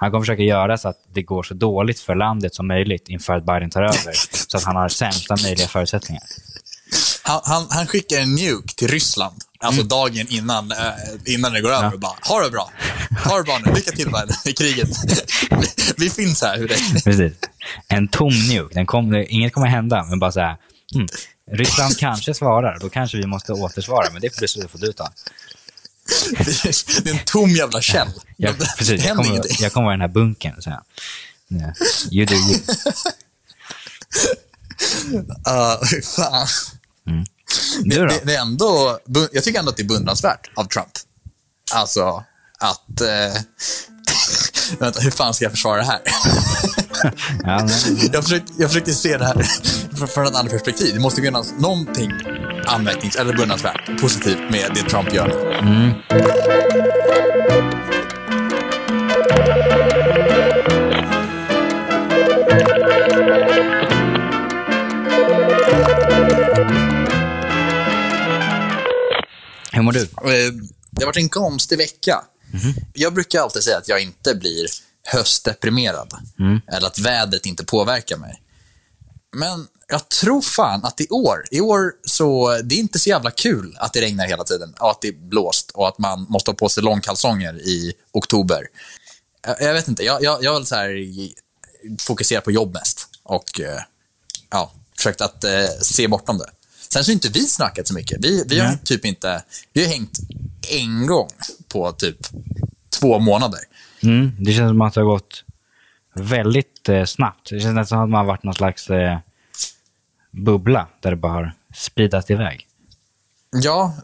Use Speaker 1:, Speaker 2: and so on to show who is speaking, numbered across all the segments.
Speaker 1: Han kommer försöka göra så att det går så dåligt för landet som möjligt inför att Biden tar över. så att han har sämsta möjliga förutsättningar.
Speaker 2: Han, han, han skickar en nuke till Ryssland, alltså dagen innan, eh, innan det går över. Och bara, ha det bra. Ha det bra nu. Lycka till Biden, i kriget. vi, finns här. Hur det
Speaker 1: Precis. En tom nuke. Den kom, inget kommer hända, men bara så här. Hmm, Ryssland kanske svarar, då kanske vi måste återsvara, men det beslutet får du ta.
Speaker 2: Det är en tom jävla käll.
Speaker 1: Jag,
Speaker 2: det
Speaker 1: precis, jag
Speaker 2: händer
Speaker 1: kommer,
Speaker 2: ingenting.
Speaker 1: jag kommer vara den här bunkern. Så här. Yeah. You do you.
Speaker 2: Uh, fan.
Speaker 1: Du då?
Speaker 2: Det, det är ändå, jag tycker ändå att det är beundransvärt av Trump. Alltså, att... Eh, vänta, hur fan ska jag försvara det här?
Speaker 1: Ja, men,
Speaker 2: jag, försökte, jag försökte se det här från- ett annat perspektiv. Det måste finnas någonting anmärknings eller beundransvärt, positivt med det Trump gör.
Speaker 1: hur mår du?
Speaker 2: Eh, Det har varit en konstig vecka. Jag brukar alltid säga att jag inte blir höstdeprimerad. Eller att vädret inte påverkar mig. Men jag tror fan att i år, i år så, det är inte så jävla kul att det regnar hela tiden och att det är blåst och att man måste ha på sig långkalsonger i oktober. Jag, jag vet inte, jag, jag, jag vill så här fokusera på jobb mest och eh, ja, försökt att eh, se bortom det. Sen så har inte vi snackat så mycket. Vi, vi har typ inte, vi har hängt en gång på typ två månader.
Speaker 1: Mm, det känns som att det har gått väldigt eh, snabbt. Det känns nästan som att man har varit någon slags eh, bubbla där det bara har speedat iväg.
Speaker 2: Ja,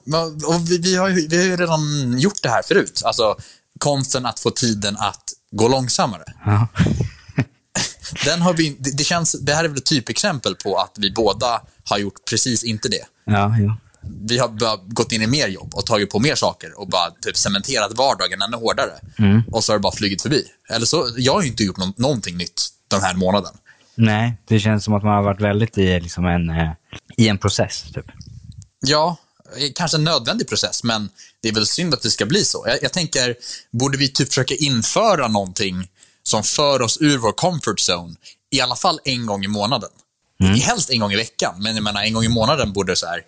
Speaker 2: och vi, vi, har ju, vi har ju redan gjort det här förut. Alltså konsten att få tiden att gå långsammare.
Speaker 1: Ja.
Speaker 2: Den har vi, det, känns, det här är väl ett typexempel på att vi båda har gjort precis inte det.
Speaker 1: Ja, jo.
Speaker 2: Vi har bara gått in i mer jobb och tagit på mer saker och bara typ cementerat vardagen ännu hårdare. Och så har det bara flugit förbi. Eller så, jag har ju inte gjort nå- någonting nytt den här månaden.
Speaker 1: Nej, det känns som att man har varit väldigt i, liksom en, eh, i en process. Typ.
Speaker 2: Ja, eh, kanske en nödvändig process, men det är väl synd att det ska bli så. Jag, jag tänker, borde vi typ försöka införa någonting som för oss ur vår comfort zone, i alla fall en gång i månaden? Helst en gång i veckan, men jag menar, en gång i månaden borde så här,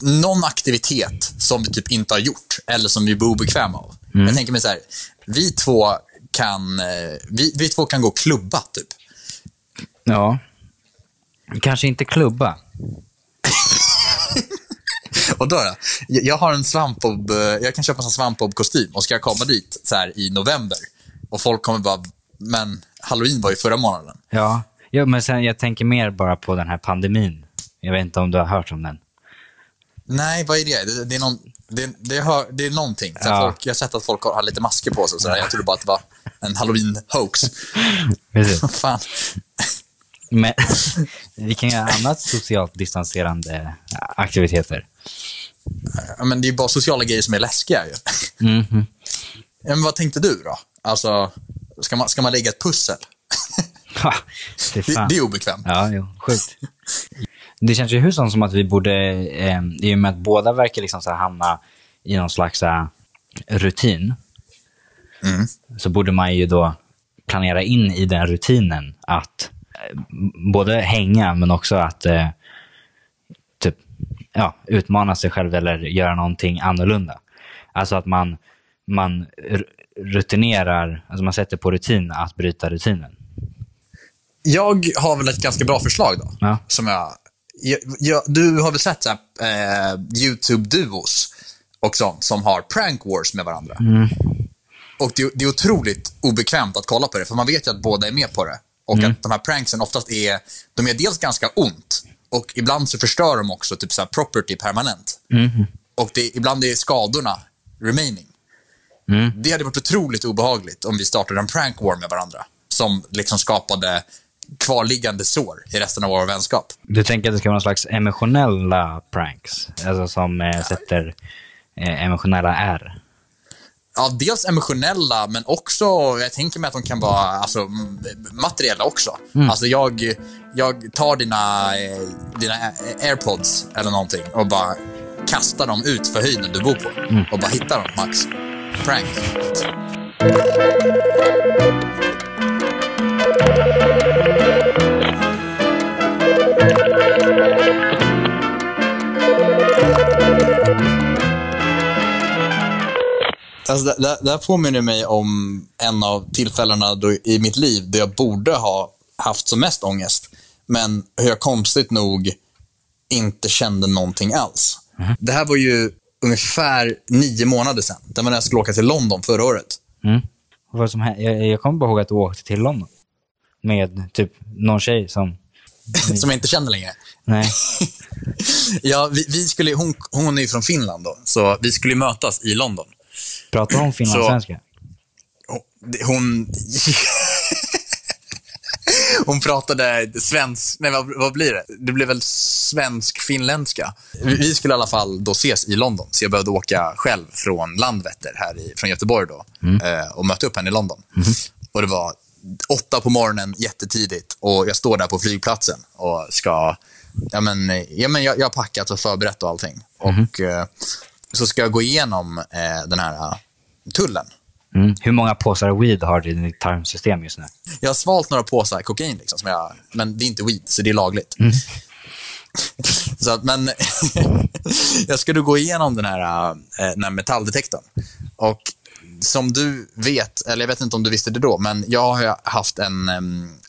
Speaker 2: någon aktivitet som vi typ inte har gjort, eller som vi blir obekväma av. Jag tänker mig så här, vi två kan, eh, vi, vi två kan gå och klubba, typ.
Speaker 1: Ja. Kanske inte klubba.
Speaker 2: Och då, då? Jag har en svampbob, eh, jag kan köpa en svampbob-kostym och ska jag komma dit så här i november och folk kommer bara, men halloween var ju förra månaden.
Speaker 1: Ja. ja, men sen jag tänker mer bara på den här pandemin. Jag vet inte om du har hört om den.
Speaker 2: Nej, vad är det? Det, det är, någon, det, det, hör, det är någonting.
Speaker 1: Ja.
Speaker 2: folk, jag har sett att folk har har lite masker på sig sådär. Jag trodde bara att det var en halloween-hoax. Fan.
Speaker 1: Men vi kan göra annat socialt distanserande aktiviteter.
Speaker 2: Ja, Men det är bara sociala grejer som är läskiga ju.
Speaker 1: Mhm.
Speaker 2: Ja, Men vad tänkte du då? Alltså, ska man, ska man lägga ett pussel?
Speaker 1: Ha, det är
Speaker 2: Det, det är obekvämt.
Speaker 1: Ja, jo, sjukt. Det känns ju hur som att vi borde, eh, i och med att båda verkar liksom så hamna i någon slags eh, rutin,
Speaker 2: Mm.
Speaker 1: så borde man ju då planera in i den rutinen att eh, både hänga men också att eh, typ, ja, utmana sig själv eller göra någonting annorlunda. Alltså att man, man rutinerar, alltså man sätter på rutin att bryta rutinen.
Speaker 2: Jag har väl ett ganska bra förslag då.
Speaker 1: Ja.
Speaker 2: Som jag, jag, jag, du har väl sett så här, eh, YouTube-duos och sånt som har prank wars med varandra. Och det, det är otroligt obekvämt att kolla på det, för man vet ju att båda är med på det. Och att de här pranksen oftast är, de är dels ganska ont och ibland så förstör de också typ så här property permanent. Och det, ibland är skadorna remaining. Det hade varit otroligt obehagligt om vi startade en prank war med varandra. Som liksom skapade kvarliggande sår i resten av vår vänskap.
Speaker 1: Du tänker att det ska vara någon slags emotionella pranks? Alltså som eh, sätter eh, emotionella R?
Speaker 2: Ja, dels emotionella, men också, jag tänker mig att de kan vara alltså, materiella också. Alltså jag, jag tar dina, eh, dina airpods eller någonting och bara kastar dem ut för höjden du bor på. Och bara hittar dem, max. Prank. Alltså, det, det, det här påminner mig om en av tillfällena då, i mitt liv där jag borde ha haft som mest ångest. Men hur jag konstigt nog inte kände någonting alls. Mm. Det här var ju ungefär nio månader sedan. Det var när jag skulle åka till London förra året.
Speaker 1: Mm. Vad som hände? Jag, jag kommer bara ihåg att du åkte till London. Med typ någon tjej som...
Speaker 2: Som jag inte känner längre.
Speaker 1: Nej.
Speaker 2: Ja, vi, vi skulle, hon, hon är ju från Finland då, så vi skulle mötas i London.
Speaker 1: Pratar hon finlandssvenska?
Speaker 2: Hon... Hon pratade svensk... Nej, vad, vad blir det? Det blev väl svensk-finländska. Vi, vi skulle i alla fall då ses i London, så jag behövde åka själv från Landvetter, här i, från Göteborg, då, eh, och möta upp henne i London. Och Det var åtta på morgonen, jättetidigt, och jag står där på flygplatsen och ska... Ja, men, ja, men jag, jag har packat och förberett och allting. Och eh, så ska jag gå igenom eh, den här eh, tullen.
Speaker 1: Mm. Hur många påsar weed har du i ditt tarmsystem just nu?
Speaker 2: Jag har svalt några påsar kokain, liksom, som jag, men det är inte weed, så det är lagligt. så att, men jag skulle gå igenom den här, äh, den här metalldetektorn. Och som du vet, eller jag vet inte om du visste det då, men jag har haft en,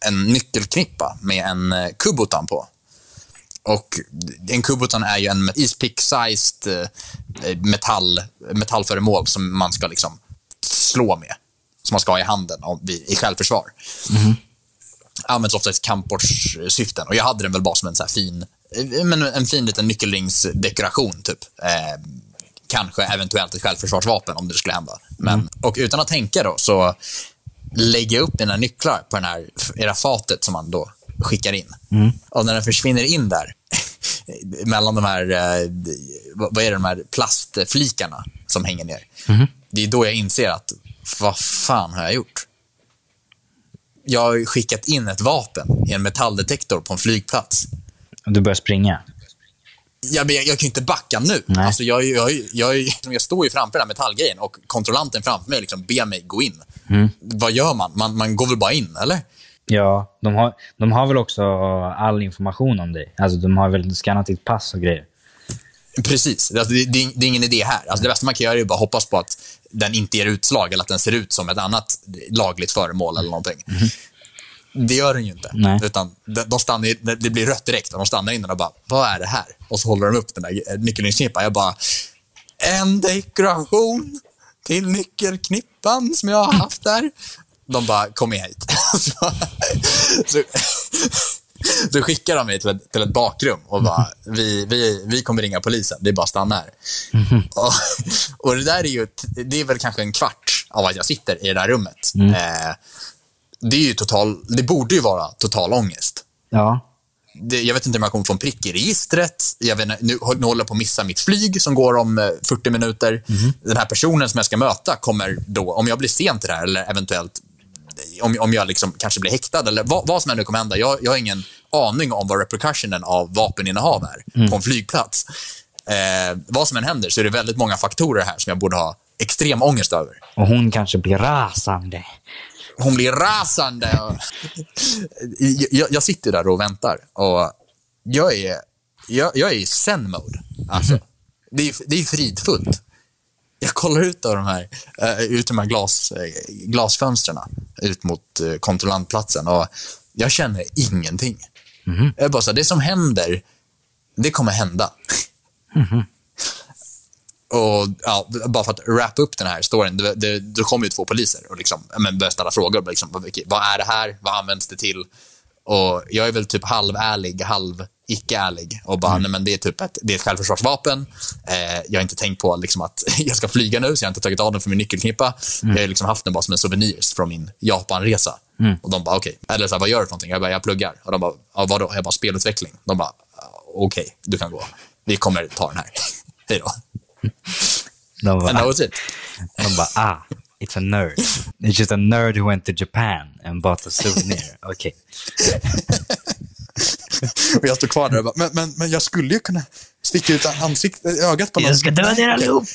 Speaker 2: en nyckelknippa med en eh, kubbotan på. Och en kubbotan är ju en ispick-sized eh, metall, metallföremål som man ska liksom slå med. Som man ska ha i handen i självförsvar. Används ofta i kampsportssyften. Och jag hade den väl bara som en så fin, eh, men en fin liten nyckelringsdekoration, typ. Eh, kanske eventuellt ett självförsvarsvapen om det skulle hända. Men, Och utan att tänka då, så lägger jag upp mina nycklar på den här, i det här fatet som man då skickar in. Och när den försvinner in där, mellan de här, eh, vad är det, de här plastflikarna som hänger ner. Det är då jag inser att, vad fan har jag gjort? Jag har skickat in ett vapen i en metalldetektor på en flygplats.
Speaker 1: Du börjar springa.
Speaker 2: Jag, jag, jag kan ju inte backa nu.
Speaker 1: Nej.
Speaker 2: Alltså jag, jag, jag, jag, står ju framför den här metallgrejen och kontrollanten framför mig liksom ber mig gå in. Vad gör man? man? Man går väl bara in, eller?
Speaker 1: Ja, de har, de har väl också all information om dig. Alltså, de har väl skannat ditt pass och grejer.
Speaker 2: Precis. Alltså, det, det, det är ingen idé här. Alltså, det bästa man kan göra är bara hoppas på att den inte ger utslag eller att den ser ut som ett annat lagligt föremål eller någonting. Det gör den ju inte.
Speaker 1: Nej.
Speaker 2: Utan de, de stannar, det blir rött direkt och de stannar in och bara, vad är det här? Och så håller de upp den där nyckelringsknippan. Jag bara, en dekoration till nyckelknippan som jag har haft där. De bara, kom med hit. så, så, så skickar de mig till ett, till ett bakrum och bara, vi, vi, vi kommer ringa polisen, det är bara att stanna här. Och, och det där är ju, det är väl kanske en kvart av att jag sitter i det där rummet. Eh, det är ju total, det borde ju vara total ångest.
Speaker 1: Ja.
Speaker 2: Det, jag vet inte om jag kommer få en prick i registret. Jag vet, nu, nu håller jag på att missa mitt flyg som går om eh, 40 minuter. Den här personen som jag ska möta kommer då, om jag blir sen till det här eller eventuellt om, om jag liksom kanske blir häktad eller vad, vad som än nu kommer hända. Jag, jag har ingen aning om vad repercussionen av vapeninnehav är på en flygplats. Eh, vad som än händer så är det väldigt många faktorer här som jag borde ha extrem ångest över.
Speaker 1: Och hon kanske blir rasande.
Speaker 2: Hon blir rasande. Och... jag, jag sitter där och väntar och jag är, jag, jag är i zen-mode. Alltså, det, är, det är fridfullt. Jag kollar ut av de här, uh, ut de här glas, eh, glasfönstren ut mot uh, kontrollantplatsen och jag känner ingenting. Jag är bara så här, det som händer, det kommer hända. Och ja, Bara för att wrappa upp den här storyn, det, det, då kommer ju två poliser och liksom, men börjar ställa frågor. Liksom, vad, är det här? Vad används det till? Och Jag är väl typ halvärlig, halv icke-ärlig. Och bara, nej, men det är typ ett, det är ett självförsvarsvapen. Eh, jag har inte tänkt på liksom, att jag ska flyga nu, så jag har inte tagit av den från min nyckelknippa. Jag har liksom haft den bara som en souvenir från min Japanresa. Och de bara, okej. Eller så här, vad gör du för någonting? Jag bara, jag pluggar. Och de bara, ja, vadå? Jag bara, spelutveckling. De bara, okej, du kan gå. Vi kommer ta den här. Hej då.
Speaker 1: De
Speaker 2: And that
Speaker 1: bara,
Speaker 2: was it.
Speaker 1: de bara ah, it's a nerd. It's just a nerd who went to Japan and bought a souvenir. Okej.
Speaker 2: Och jag står kvar där och bara, men, men, men jag skulle ju kunna sticka ut ansikt, ögat på någon.
Speaker 1: Jag ska döda er allihop!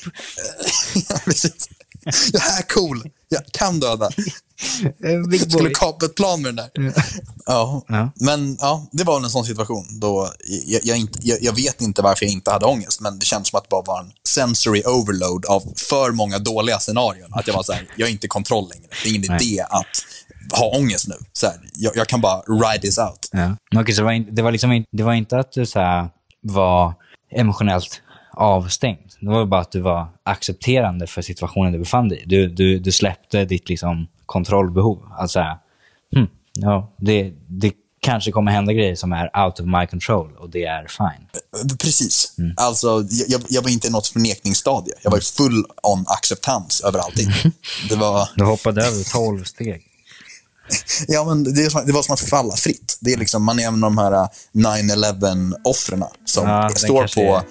Speaker 2: ja, precis. Jag är cool. Jag kan döda.
Speaker 1: Big
Speaker 2: Skulle kapa ett plan med den där. Ja.
Speaker 1: Ja.
Speaker 2: Men ja, det var en sån situation då jag, jag, inte, jag, jag vet inte varför jag inte hade ångest, men det känns som att det bara var en sensory overload av för många dåliga scenarion. Att jag var så här, jag är inte i kontroll längre. Det är ingen
Speaker 1: Nej.
Speaker 2: idé att ha ångest nu. Så här, jag, jag kan bara ride this out.
Speaker 1: Ja. Okej, så det, var det, var liksom det var inte att du så här, var emotionellt avstängd. Det var bara att du var accepterande för situationen du befann dig i. Du, du, du släppte ditt liksom, kontrollbehov. Alltså, så här, hmm, ja, det, det kanske kommer hända grejer som är out of my control och det är fine.
Speaker 2: Precis. Alltså, jag, jag var inte i något förnekningsstadie. Jag var full on acceptans över allting. Det var,
Speaker 1: Du hoppade över 12 steg.
Speaker 2: ja, men det, som- det var som att falla fritt. Det är liksom, man är en av de här 9-11-offren som
Speaker 1: Ja,
Speaker 2: står på...
Speaker 1: är-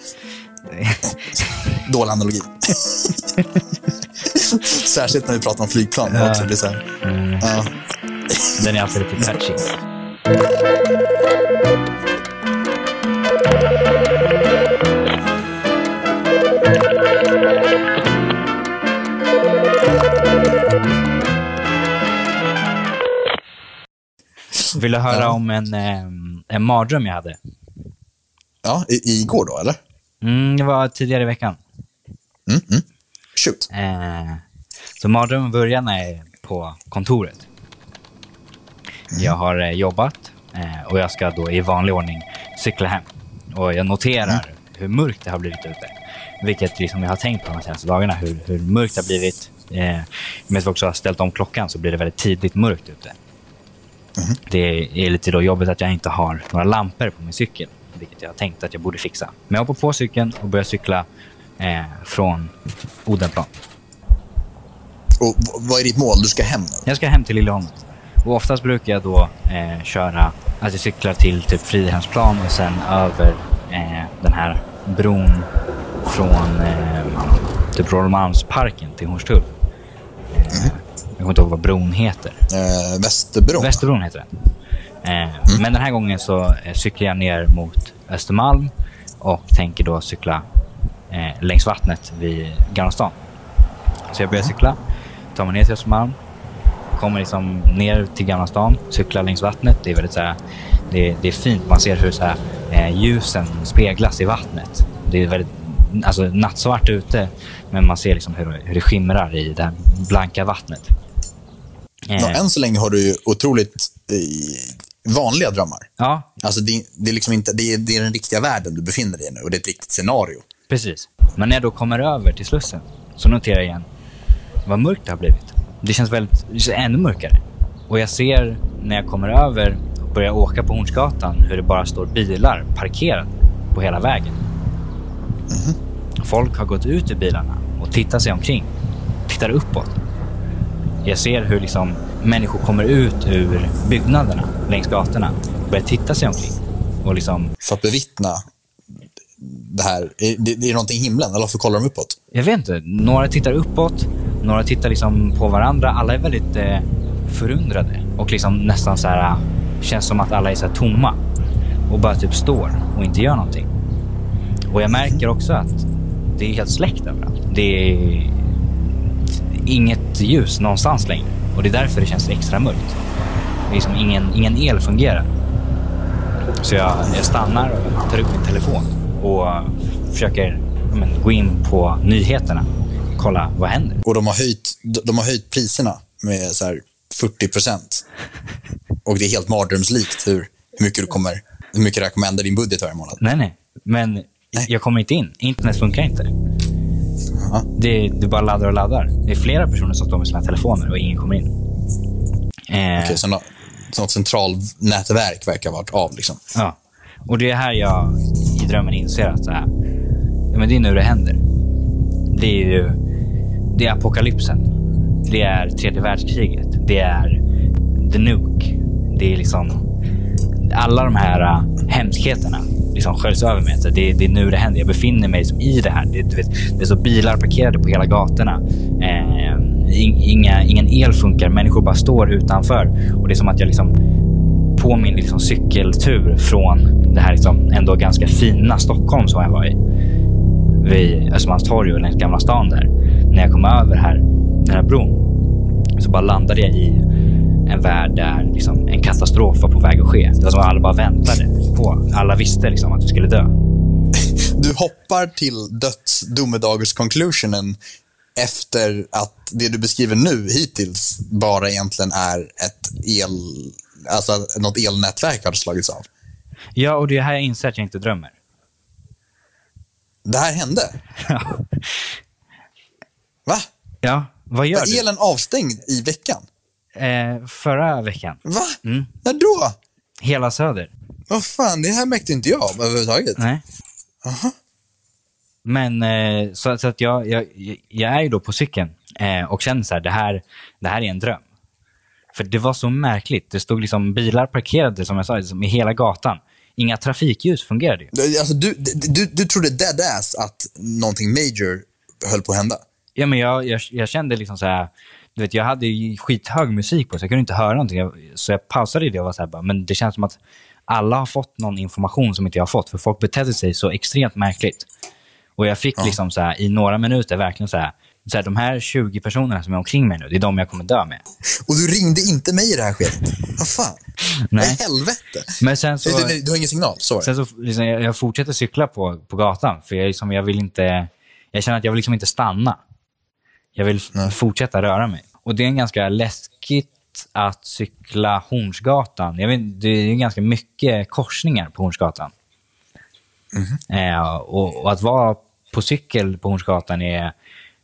Speaker 2: Dålig analogi. Särskilt när vi pratar om flygplan.
Speaker 1: Ja.
Speaker 2: Också. Det är så här,
Speaker 1: Mm,
Speaker 2: ja.
Speaker 1: den är alltid lite touchy. Vill du höra
Speaker 2: Ja.
Speaker 1: om en, eh, en mardröm jag hade?
Speaker 2: ja, i, igår då, eller?
Speaker 1: Mm, det var tidigare i veckan.
Speaker 2: Mm, mm. Shoot.
Speaker 1: Eh, så mardrömmen börjar när jag är på kontoret. Jag har eh, jobbat eh, och jag ska då i vanlig ordning cykla hem. Och jag noterar hur mörkt det har blivit ute. Vilket liksom jag har tänkt på de senaste dagarna, hur, hur mörkt det har blivit. Eh, vi också har ställt om klockan så blir det väldigt tidigt mörkt ute. Det är lite då jobbigt att jag inte har några lampor på min cykel, vilket jag har tänkt att jag borde fixa. Men jag hoppar på cykeln och börjar cykla eh, från Odenplan.
Speaker 2: Och vad är ditt mål? Du ska hem nu?
Speaker 1: Jag ska hem till Liljeholmen. Och oftast brukar jag då eh, köra, att jag cyklar till typ Fridhemsplan och sen över eh, den här bron från eh, typ Rålmalmsparken till Hornstull. Eh, jag kommer inte ihåg vad bron heter.
Speaker 2: Eh, Västerbron?
Speaker 1: Västerbron heter den. Eh, Men den här gången så eh, cyklar jag ner mot Östermalm och tänker då cykla eh, längs vattnet vid Gamla stan. Så jag börjar cykla, tar mig ner till Östermalm, kommer liksom ner till Gamla stan, cyklar längs vattnet. Det är väldigt så här, det, det är fint. Man ser hur så här, eh, ljusen speglas i vattnet. Det är väldigt alltså, nattsvart ute, men man ser liksom hur, hur det skimrar i det här blanka vattnet.
Speaker 2: Ja,
Speaker 1: Eh,
Speaker 2: än så länge har du otroligt vanliga drömmar.
Speaker 1: ja,
Speaker 2: Alltså det, det, är liksom inte, det, är, det är den riktiga världen du befinner dig i nu och det är ett riktigt scenario.
Speaker 1: Precis. Men när jag då kommer över till Slussen så noterar jag igen vad mörkt det har blivit. Det känns väldigt, det känns ännu mörkare. Och jag ser när jag kommer över och börjar åka på Hornsgatan hur det bara står bilar parkerade på hela vägen. Folk har gått ut ur bilarna och tittar sig omkring. Tittar uppåt. Jag ser hur liksom människor kommer ut ur byggnaderna längs gatorna och börjar titta sig omkring. Och liksom
Speaker 2: För att bevittna det här. Är det, det är någonting i himlen, eller varför kollar de uppåt?
Speaker 1: Jag vet inte. Några tittar uppåt, några tittar liksom på varandra. Alla är väldigt eh, förundrade och liksom nästan så här. Känns som att alla är så tomma och bara typ står och inte gör någonting. Och jag märker också att det är helt släckt överallt. Det är inget ljus någonstans längre och det är därför det känns extra mörkt. Det är liksom ingen, ingen el fungerar. Så jag, jag stannar och tar upp min telefon och försöker men, gå in på nyheterna och kolla vad händer.
Speaker 2: Och de har höjt, de har höjt priserna med så här 40 procent. Och det är helt mardrömslikt hur, hur, mycket du kommer, hur mycket det här kommer ändra din budget varje månad.
Speaker 1: Nej, nej. Men jag kommer inte in. Internet funkar inte. Det, det bara laddar och laddar. Det är flera personer som står med sina telefoner och ingen kommer in. Eh,
Speaker 2: Okej, så nå- så något centralnätverk verkar ha varit av. Liksom.
Speaker 1: Ja. Och det är här jag i drömmen inser att här, ja, men det är nu det händer. Det är ju det är apokalypsen. Det är tredje världskriget. Det är the nuke. Det är liksom alla de här uh, hemskheterna liksom sköljs över mig. Så Det, det är nu det händer. Jag befinner mig liksom i det här. Det, du vet, det är så bilar parkerade på hela gatorna. Eh, inga, ingen el funkar. Människor bara står utanför. Och det är som att jag liksom på min liksom cykeltur från det här liksom ändå ganska fina Stockholm som jag var i. Vid Östermalmstorg och längs Gamla stan där. När jag kom över här den här bron så bara landade jag i en värld där liksom, en katastrof var på väg att ske. Det var som att alla bara väntade på. Alla visste liksom, att du skulle dö.
Speaker 2: Du hoppar till dödsdomedagers-conclusionen efter att det du beskriver nu hittills bara egentligen är ett el... Alltså något elnätverk har slagits av.
Speaker 1: Ja, och det är här jag inser att jag inte drömmer.
Speaker 2: Det här hände?
Speaker 1: Ja.
Speaker 2: Va?
Speaker 1: ja, vad gör
Speaker 2: Var
Speaker 1: du?
Speaker 2: elen avstängd i veckan?
Speaker 1: Eh, förra veckan.
Speaker 2: Va?
Speaker 1: Mm.
Speaker 2: När då?
Speaker 1: Hela Söder.
Speaker 2: Vad fan, det här märkte inte jag överhuvudtaget.
Speaker 1: Nej.
Speaker 2: Aha.
Speaker 1: Men eh, så, så att jag, jag, jag är ju då på cykeln eh, och känner så här, det här, det här är en dröm. För det var så märkligt. Det stod liksom bilar parkerade, som jag sa, liksom, i hela gatan. Inga trafikljus fungerade ju.
Speaker 2: Det- Alltså, du, du, du trodde dead ass att någonting major höll på att hända?
Speaker 1: Ja, men jag, jag, jag kände liksom så här, du vet, jag hade ju skithög musik på så jag kunde inte höra någonting. Jag, så jag pausade det och var så här, bara, men det känns som att alla har fått någon information som inte jag har fått. För folk betedde sig så extremt märkligt. Och jag fick liksom så här, i några minuter verkligen så här, så här, de här 20 personerna som är omkring mig nu, det är de jag kommer dö med.
Speaker 2: Och du ringde inte mig i det här skedet? Vad fan? Vad
Speaker 1: Nej.
Speaker 2: i helvete?
Speaker 1: Men sen så,
Speaker 2: Du, du, du har ingen signal? Det.
Speaker 1: sen så liksom, jag, jag fortsätter cykla på, på gatan. För jag, liksom, jag vill inte, jag känner att jag vill liksom inte stanna. Jag vill f- fortsätta röra mig. Och det är en ganska läskigt att cykla Hornsgatan. Jag vet, det är ganska mycket korsningar på Hornsgatan. Eh, och, och att vara på cykel på Hornsgatan är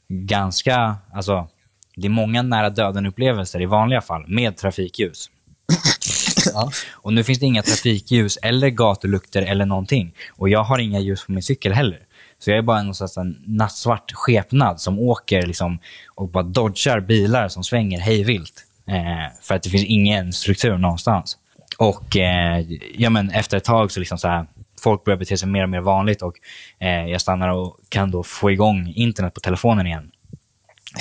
Speaker 1: ganska... Alltså, det är många nära döden-upplevelser i vanliga fall med trafikljus.
Speaker 2: Ja.
Speaker 1: Och nu finns det inga trafikljus eller gatulukter eller någonting. Och jag har inga ljus på min cykel heller. Så jag är bara en, nattsvart skepnad som åker liksom, och bara dodgar bilar som svänger hejvilt. Eh, för att det finns ingen struktur någonstans. Och eh, ja, men efter ett tag så liksom så här, folk börjar bete sig mer och mer vanligt och eh, jag stannar och kan då få igång internet på telefonen igen.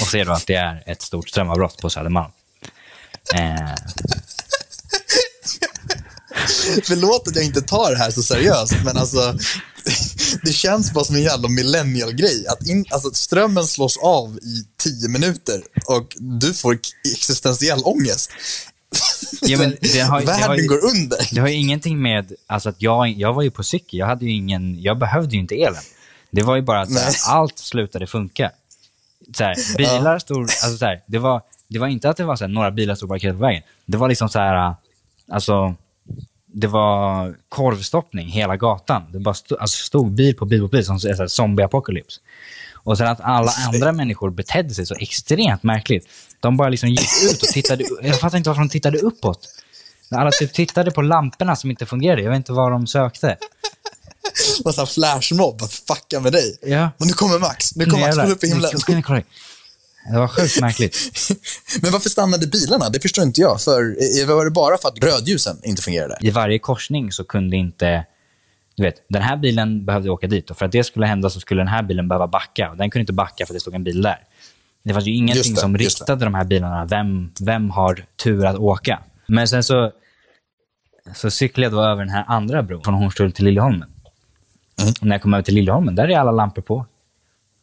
Speaker 1: Och ser då att det är ett stort strömavbrott på Södermalm. Eh,
Speaker 2: Förlåt att jag inte tar det här så seriöst, men alltså det känns bara som en jävla millennial-grej. Att, in, alltså, att strömmen slås av i tio minuter och du får existentiell ångest.
Speaker 1: Ja, men det har- det
Speaker 2: Världen
Speaker 1: har ju-
Speaker 2: går under.
Speaker 1: Det har ju ingenting med, alltså att jag, jag var ju på cykel, jag, hade ju ingen, jag behövde ju inte elen. Det var ju bara att här, allt slutade funka. Så här, bilar stod, alltså så här, det, var, det var inte att det var så några bilar stod parkerade på vägen. Det var liksom så här, alltså, det var korvstoppning hela gatan. Det bara stod, alltså, stod bil på bil på bil som så här, zombie-apocalypse. Och sen att alla andra människor betedde sig så extremt märkligt. De bara liksom gick ut och tittade, jag fattar inte varför de tittade uppåt. Alla typ tittade på lamporna som inte fungerade. Jag vet inte vad de sökte.
Speaker 2: Massa flashmob att fucka med dig.
Speaker 1: Ja.
Speaker 2: Och nu kommer Max. Nu kommer Max. Kom upp i himlen.
Speaker 1: Det var sjukt märkligt.
Speaker 2: Men varför stannade bilarna? Det förstår inte jag. För var det bara för att rödljusen inte fungerade?
Speaker 1: I varje korsning så kunde inte... Du vet, den här bilen behövde åka dit och för att det skulle hända så skulle den här bilen behöva backa. Och den kunde inte backa för att det stod en bil där. Det fanns ju ingenting
Speaker 2: det,
Speaker 1: som riktade de här bilarna. Vem, vem har tur att åka? Men sen så, så cyklade jag över den här andra bron från Hornstull till Liljeholmen.
Speaker 2: Mm.
Speaker 1: Och när jag kom över till Liljeholmen, där är alla lampor på.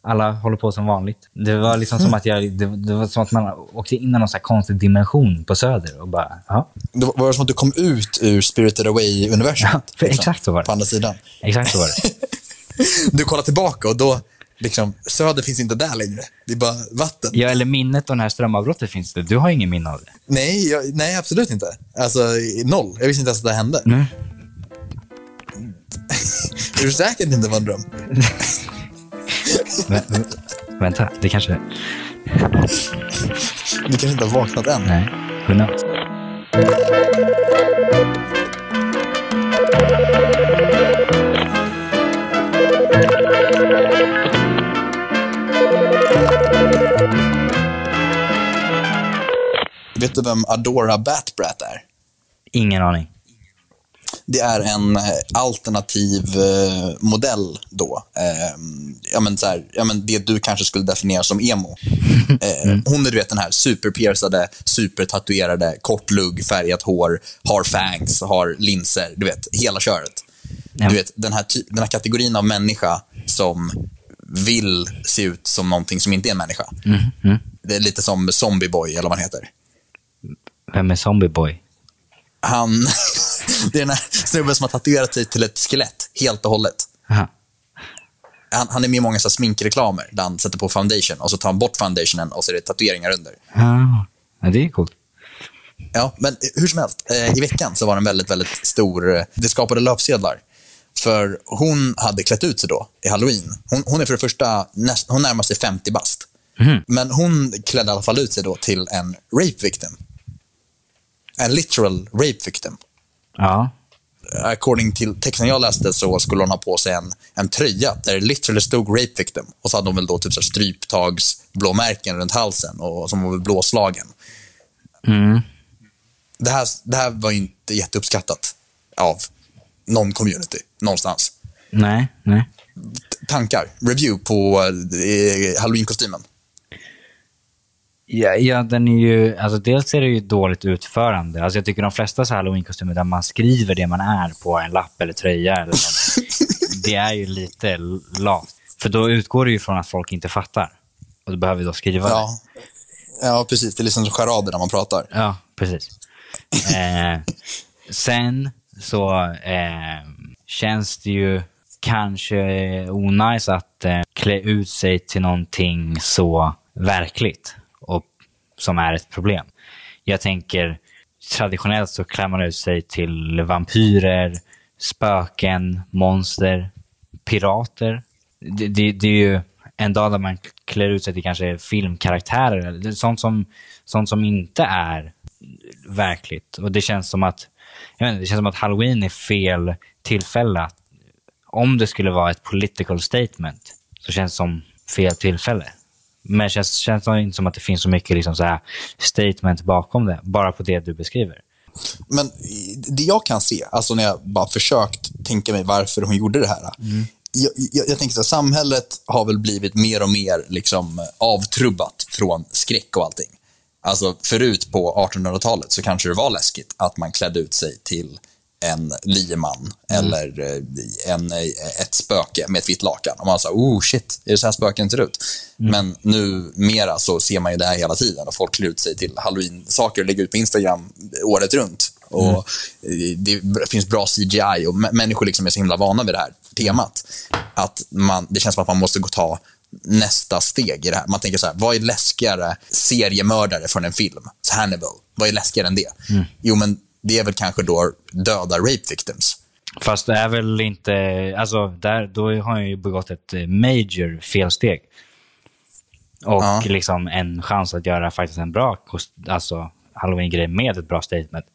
Speaker 1: Alla håller på som vanligt. Det var liksom
Speaker 2: Mm.
Speaker 1: som att jag, det, det var som att man åkte in i någon så konstig dimension på Söder och bara, ja,
Speaker 2: Det var, var det som att du kom ut ur Spirited Away-universumet?
Speaker 1: Ja, för exakt så var det.
Speaker 2: På andra sidan.
Speaker 1: exakt så var det.
Speaker 2: Du kollar tillbaka och då, liksom, söder finns inte där längre. Det är bara vatten.
Speaker 1: Ja, eller minnet av det här strömavbrottet finns det. Du har ingen minne av det.
Speaker 2: Nej, jag, nej, absolut inte. Alltså, noll. Jag visste inte ens att det hände.
Speaker 1: Nej.
Speaker 2: är du säker att det inte var en dröm?
Speaker 1: Vä vä vänta, det kanske...
Speaker 2: Du kanske inte har vaknat än.
Speaker 1: Nej, who knows?
Speaker 2: Vet du vem Adora Batbrat är?
Speaker 1: Ingen aning.
Speaker 2: Det är en eh, alternativ eh, modell då. Eh, ja, men så här, ja, men det du kanske skulle definiera som emo. Eh, hon är du vet, den här superpiercade, supertatuerade, kort lugg, färgat hår, har fangs, har linser. Du vet, hela köret.
Speaker 1: Ja.
Speaker 2: Du vet, den här, den här kategorin av människa som vill se ut som någonting som inte är en människa. Det är lite som Zombie Boy, eller vad han heter.
Speaker 1: Vem är Zombie Boy?
Speaker 2: Han, det är den här snubben som har tatuerat sig till ett skelett, helt och hållet.
Speaker 1: Aha.
Speaker 2: Han, han är med i många så sminkreklamer, där han sätter på foundation och så tar han bort foundationen och så är det tatueringar under.
Speaker 1: Ja, det är coolt.
Speaker 2: Ja, men hur som helst. Eh, I veckan så var det en väldigt, väldigt stor... eh, Det skapade löpsedlar. För hon hade klätt ut sig då i halloween. Hon, hon är för det första, näst, hon närmar sig 50 bast. Men hon klädde i alla fall ut sig då till en rape victim. En literal rape victim.
Speaker 1: Ja.
Speaker 2: According till texten jag läste så skulle hon ha på sig en, en tröja där det literally stod rape victim. Och så hade hon väl då typ så stryptagsblåmärken runt halsen och som var blåslagen.
Speaker 1: Mm.
Speaker 2: det här, det här var ju inte jätteuppskattat av någon community någonstans.
Speaker 1: Nej, nej.
Speaker 2: Tankar, review på eh, halloween-kostymen.
Speaker 1: Ja, ja, den är ju, alltså dels är det ju dåligt utförande. Alltså jag tycker de flesta halloween-kostymer där man skriver det man är på en lapp eller tröja eller sånt, det är ju lite lat. För då utgår det ju från att folk inte fattar. Och då behöver vi då skriva det.
Speaker 2: Ja. ja, precis. Det är liksom som charader när man pratar.
Speaker 1: Ja, precis. Eh, sen så eh, känns det ju kanske onajs att eh, klä ut sig till någonting så verkligt som är ett problem. Jag tänker traditionellt så klär man ut sig till vampyrer, spöken, monster, pirater. Det, det, det är ju en dag där man klär ut sig till kanske filmkaraktärer, eller sånt som, sånt som inte är verkligt. Och det känns som att jag vet inte, det känns som att halloween är fel tillfälle. Om det skulle vara ett political statement så känns det som fel tillfälle. Men det känns, känns det inte som att det finns så mycket liksom så här statement bakom det, bara på det du beskriver.
Speaker 2: Men det jag kan se, alltså när jag bara försökt tänka mig varför hon gjorde det här. Jag, jag, jag tänker så här, samhället har väl blivit mer och mer liksom avtrubbat från skräck och allting. Alltså förut på 1800-talet så kanske det var läskigt att man klädde ut sig till en lieman eller eh, en, eh, ett spöke med ett vitt lakan. Och man sa, oh shit, är det så här spöken ser ut? Men nu mera så ser man ju det här hela tiden och folk klär ut sig till halloween-saker och lägger ut på Instagram året runt. Och eh, Det finns bra CGI och mä- människor liksom är så himla vana vid det här temat. Att man, det känns som att man måste gå ta nästa steg i det här. Man tänker så här, vad är läskigare seriemördare från en film? Så Hannibal, vad är läskigare än det? Jo, men det är väl kanske då döda rape victims.
Speaker 1: Fast det är väl inte... Alltså, där, då har han ju begått ett eh, major felsteg. Och
Speaker 2: Ja.
Speaker 1: liksom en chans att göra faktiskt en bra alltså, halloween-grej med ett bra statement.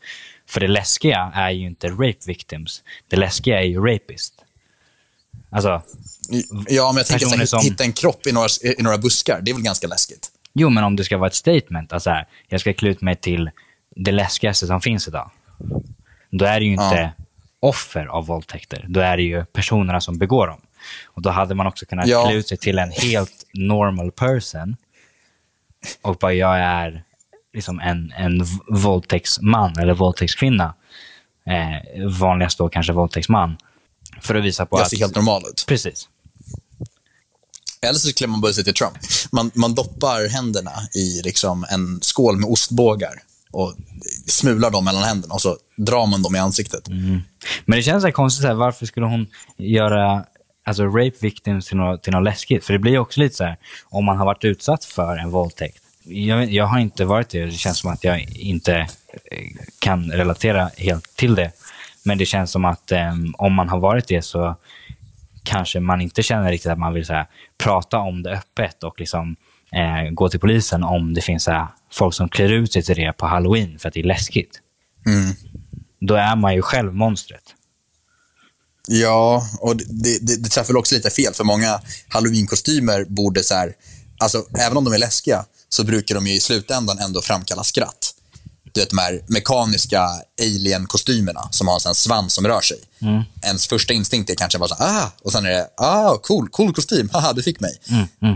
Speaker 1: För det läskiga är ju inte rape victims. Det läskiga är ju rapist. Alltså,
Speaker 2: Ja, men jag tänker här,
Speaker 1: som-
Speaker 2: hitta en kropp i några, i några buskar, det är väl ganska läskigt?
Speaker 1: jo men om det ska vara ett statement, alltså här, jag ska klä ut mig till det läskigaste som finns idag. Då är det ju inte offer av våldtäkter. Då är det ju personerna som begår dem. Och då hade man också kunnat
Speaker 2: Ja.
Speaker 1: klä ut sig till en helt normal person. Och bara jag är liksom en, en våldtäktsman eller våldtäktskvinna. Eh, vanligast då kanske våldtäktsman. För att visa på
Speaker 2: Jag
Speaker 1: att...
Speaker 2: ser helt normal ut.
Speaker 1: Precis.
Speaker 2: Eller så klär man bara sig till Trump. Man, man doppar händerna i liksom en skål med ostbågar och smular dem mellan händerna och så drar man dem i ansiktet.
Speaker 1: Men det känns så här konstigt, så här, varför skulle hon göra alltså, rape victims till något, till något läskigt? För det blir ju också lite så här, om man har varit utsatt för en våldtäkt. Jag, jag har inte varit det, det känns som att jag inte eh, kan relatera helt till det. Men det känns som att eh, om man har varit det så kanske man inte känner riktigt att man vill så här, prata om det öppet och liksom, eh, gå till polisen om det finns här, folk som klär ut sig till det på halloween för att det är läskigt.
Speaker 2: Mm.
Speaker 1: Då är man ju själv monstret.
Speaker 2: Ja, och det, det, det träffar också lite fel, för många halloween-kostymer borde så här, alltså även om de är läskiga, så brukar de ju i slutändan ändå framkalla skratt. Du vet de här mekaniska alien-kostymerna som har en sån svans som rör sig. Ens första instinkt är kanske bara så här, ah, och sen är det, ah, cool, cool kostym, haha, du fick mig.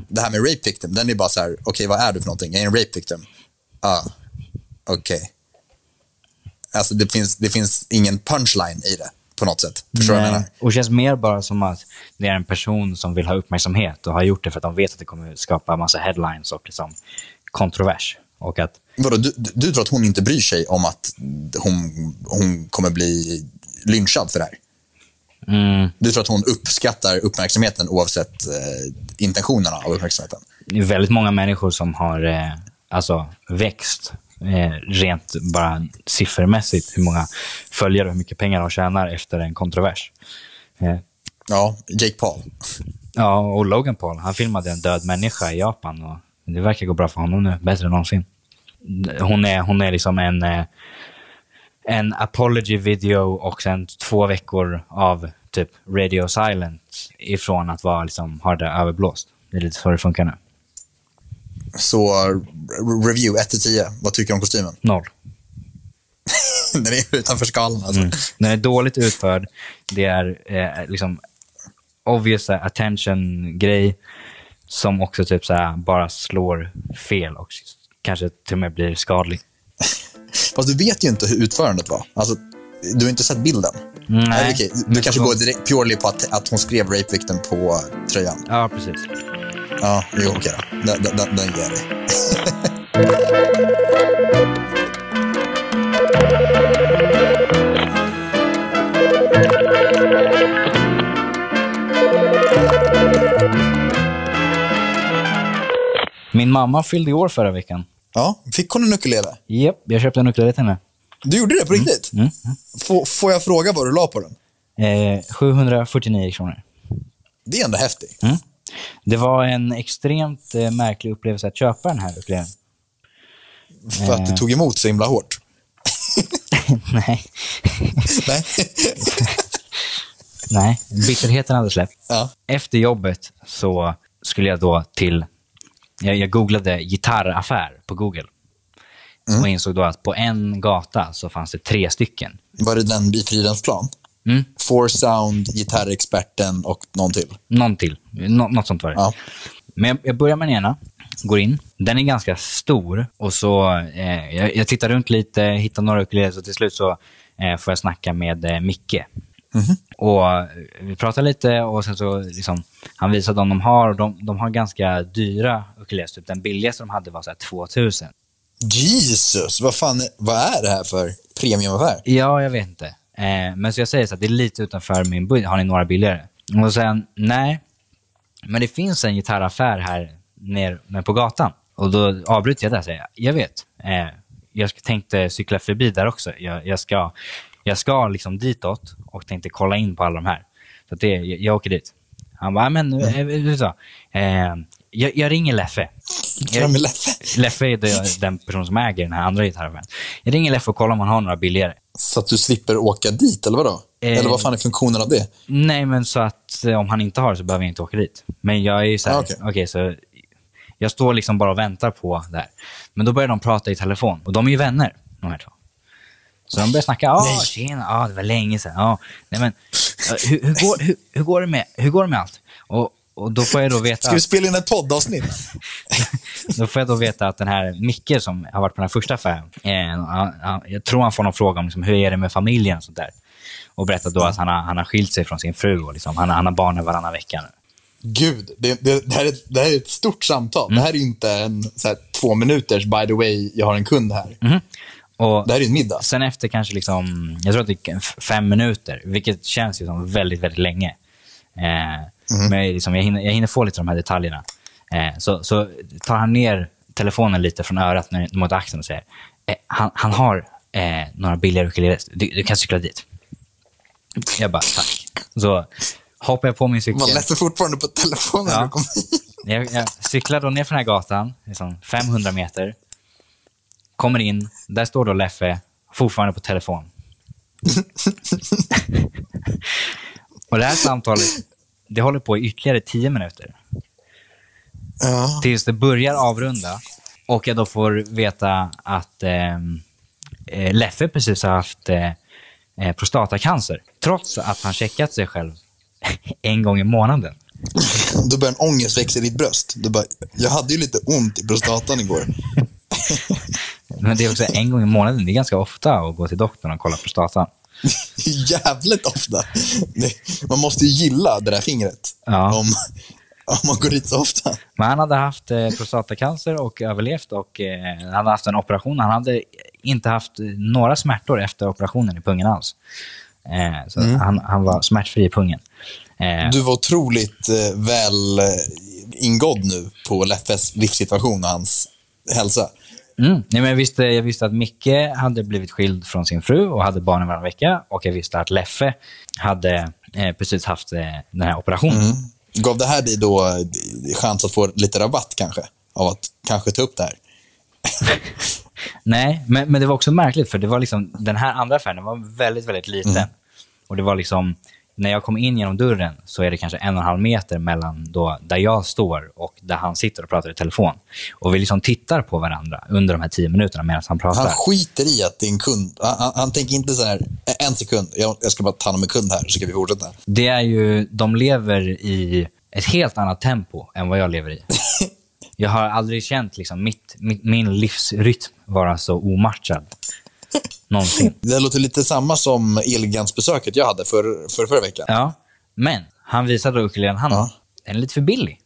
Speaker 2: Det här med rape victim, den är bara så här, okej, vad är du för någonting? Jag är en rape victim. Ah, okej. Alltså det finns, det finns ingen punchline i det på något sätt. Förstår du vad jag menar?
Speaker 1: Och det känns mer bara som att det är en person som vill ha uppmärksamhet och har gjort det för att de vet att det kommer skapa massa headlines och liksom kontrovers. Och att,
Speaker 2: Vadå, du, du tror att hon inte bryr sig om att hon, hon kommer bli lynchad för det här?
Speaker 1: mm,
Speaker 2: Du tror att hon uppskattar uppmärksamheten oavsett eh, intentionerna av uppmärksamheten?
Speaker 1: det är väldigt många människor som har eh, alltså, växt eh, rent bara siffermässigt. Hur många följare och hur mycket pengar de tjänar efter en kontrovers. Eh,
Speaker 2: Ja, Jake Paul.
Speaker 1: ja, och Logan Paul, han filmade en död människa i Japan och det verkar gå bra för honom nu. Bättre än någonsin. Hon är, hon är liksom en, eh, en apology video och sen två veckor av typ radio silence ifrån att vara liksom, ha det överblåst. Det är lite så det funkar nu.
Speaker 2: Så re- review 1 till 10. Vad tycker du om kostymen?
Speaker 1: Noll.
Speaker 2: Den är utanför skalan alltså.
Speaker 1: Mm. Den är dåligt utförd. Det är eh, liksom obvious attention-grej som också typ så bara slår fel och kanske till och med blir skadlig.
Speaker 2: Fast du vet ju inte hur utförandet var. Alltså, du har inte sett bilden.
Speaker 1: Nej.
Speaker 2: Nej, okej. Du kanske går direkt, purely på att, att hon skrev rape victim på tröjan.
Speaker 1: Ja, precis.
Speaker 2: Ja, jo, okej då. Den, den, den, den ger dig.
Speaker 1: Min mamma fyllde i år förra veckan.
Speaker 2: Ja, fick hon en ukulele?
Speaker 1: Japp, jag köpte en ukulele till henne.
Speaker 2: Du gjorde det på riktigt?
Speaker 1: Mm.
Speaker 2: Får, får jag fråga vad du la på den?
Speaker 1: Eh, 749 kronor.
Speaker 2: Det är ändå häftigt.
Speaker 1: Mm. Det var en extremt eh, märklig upplevelse att köpa den här ukulelen.
Speaker 2: För att det tog emot så himla hårt.
Speaker 1: Nej.
Speaker 2: Nej.
Speaker 1: Nej, bitterheten hade släppt.
Speaker 2: ja.
Speaker 1: Efter jobbet så skulle jag då till... Jag, jag googlade gitarraffär på Google. Och insåg då att på en gata så fanns det tre stycken.
Speaker 2: Var det den i Fridhemsplan?
Speaker 1: Mm.
Speaker 2: Four Sound, Gitarrexperten och någon till.
Speaker 1: Någon till. Nå, något sånt var det.
Speaker 2: Ja.
Speaker 1: Men jag, börjar med den ena, går in. Den är ganska stor och så eh, jag, jag tittar runt lite, hittar några ukuleler och till slut så eh, får jag snacka med eh, Micke. Och eh, vi pratar lite och sen så liksom, han visar de de har och de, de har ganska dyra ukuleler. Typ den billigaste de hade var så här 2000.
Speaker 2: Jesus, vad fan, vad är det här för premiumaffär?
Speaker 1: Ja, jag vet inte. Eh, men så jag säger så att det är lite utanför min budget. Har ni några billigare? Och han, nej. Men det finns en gitarraffär här nere på gatan. Och då avbryter jag där och säger, jag vet. Eh, jag tänkte cykla förbi där också. Jag, jag ska, jag ska liksom ditåt och tänkte kolla in på alla de här. Så det, jag, jag åker dit. Han bara, men eh, du sa, eh, jag, jag ringer Leffe.
Speaker 2: Ja, men Leffe.
Speaker 1: Leffe är den person som äger den här andra gitarraffären. Jag ringer Leffe och kollar om han har några billigare.
Speaker 2: Så att du slipper åka dit, eller vadå?
Speaker 1: Eh.
Speaker 2: Eller vad fan är funktionen av det?
Speaker 1: Nej, men så att eh, om han inte har det så behöver jag inte åka dit. Men jag är ju så här,
Speaker 2: Ah,
Speaker 1: okej,
Speaker 2: okej.
Speaker 1: så jag står liksom bara och väntar på det här. Men då börjar de prata i telefon och de är ju vänner, de här två. Så de börjar snacka, ja,
Speaker 2: Nej.
Speaker 1: tjena, ja, det var länge sedan, ja, nej men, ja, hur, hur, går, hur, hur, går det med, hur går det med allt? Och, och då får jag då veta...
Speaker 2: Ska vi spela in ett poddavsnitt?
Speaker 1: Då får jag då veta att den här Micke som har varit på den här första affären, eh, han, han, jag tror han får någon fråga om liksom, hur är det med familjen och sånt där. Och berättar då att han har, han har skilt sig från sin fru och liksom, han, har- han har barnen varannan vecka nu.
Speaker 2: Gud, det, det, det, här är, det här är ett stort samtal.
Speaker 1: Mm.
Speaker 2: Det här är inte en så här, två minuters, by the way, jag har en kund här.
Speaker 1: Mhm. Och
Speaker 2: Det här är en middag.
Speaker 1: sen efter kanske, liksom, jag tror att det är f- fem minuter, vilket känns ju som väldigt, väldigt länge. Eh, Men liksom, jag, hinner, jag hinner få lite av de här detaljerna. Eh, så, så tar han ner telefonen lite från örat ner mot axeln och säger, eh, han, han har eh, några billigare ukuleles, du, du kan cykla dit. Jag bara, tack. Så hoppar jag på min cykel.
Speaker 2: Man läser fortfarande på telefonen när
Speaker 1: Ja.
Speaker 2: du kom hit.
Speaker 1: Jag, jag cyklar då ner för den här gatan, liksom 500 meter. Kommer in, där står då Leffe, fortfarande på telefon. och det här samtalet, det håller på i ytterligare 10 minuter.
Speaker 2: Ja.
Speaker 1: Tills det börjar avrunda och jag då får veta att ehm, eh, Leffe precis har haft eh, eh, prostatacancer. Trots att han checkat sig själv en gång i månaden.
Speaker 2: Då börjar en ångest växa i ditt bröst. Du bara, jag hade ju lite ont i prostatan igår.
Speaker 1: Men det är också en gång i månaden. Det är ganska ofta att gå till doktorn och kolla prostatan.
Speaker 2: Jävligt ofta. Man måste ju gilla det där fingret.
Speaker 1: Ja.
Speaker 2: Om, Om man går dit så ofta.
Speaker 1: Men han hade haft eh, prostatacancer och överlevt och eh, han hade haft en operation. Han hade inte haft några smärtor efter operationen i pungen alls. Eh, så han, han var smärtfri i pungen. Eh,
Speaker 2: Du var otroligt väl ingådd nu på Leffes livssituation och hans hälsa.
Speaker 1: Mm. Nej, men jag, visste, jag visste att Micke hade blivit skild från sin fru och hade barnen varannan vecka. Och jag visste att Leffe hade eh, precis haft eh, den här operationen.
Speaker 2: Gav det här dig då eh, chans att få lite rabatt kanske? Av att kanske ta upp det här?
Speaker 1: Nej, men, men det var också märkligt för det var liksom, den här andra affären var väldigt, väldigt liten.
Speaker 2: Mm.
Speaker 1: Och det var liksom, när jag kom in genom dörren så är det kanske en och en halv meter mellan då, där jag står och där han sitter och pratar i telefon. Och vi liksom tittar på varandra under de här tio minuterna medan han pratar.
Speaker 2: Han skiter i att din kund... Han, han, han tänker inte så här, en sekund, jag, jag ska bara ta hand om en kund här, så ska vi fortsätta.
Speaker 1: Det är ju, de lever i ett helt annat tempo än vad jag lever i. Jag har aldrig känt liksom mitt, mitt, min livsrytm vara så omatchad. Någonsin.
Speaker 2: Det låter lite samma som Elgigantsbesöket jag hade för, för förra veckan.
Speaker 1: Ja, men han visade ukulelen han
Speaker 2: Ja.
Speaker 1: Den är lite för billig.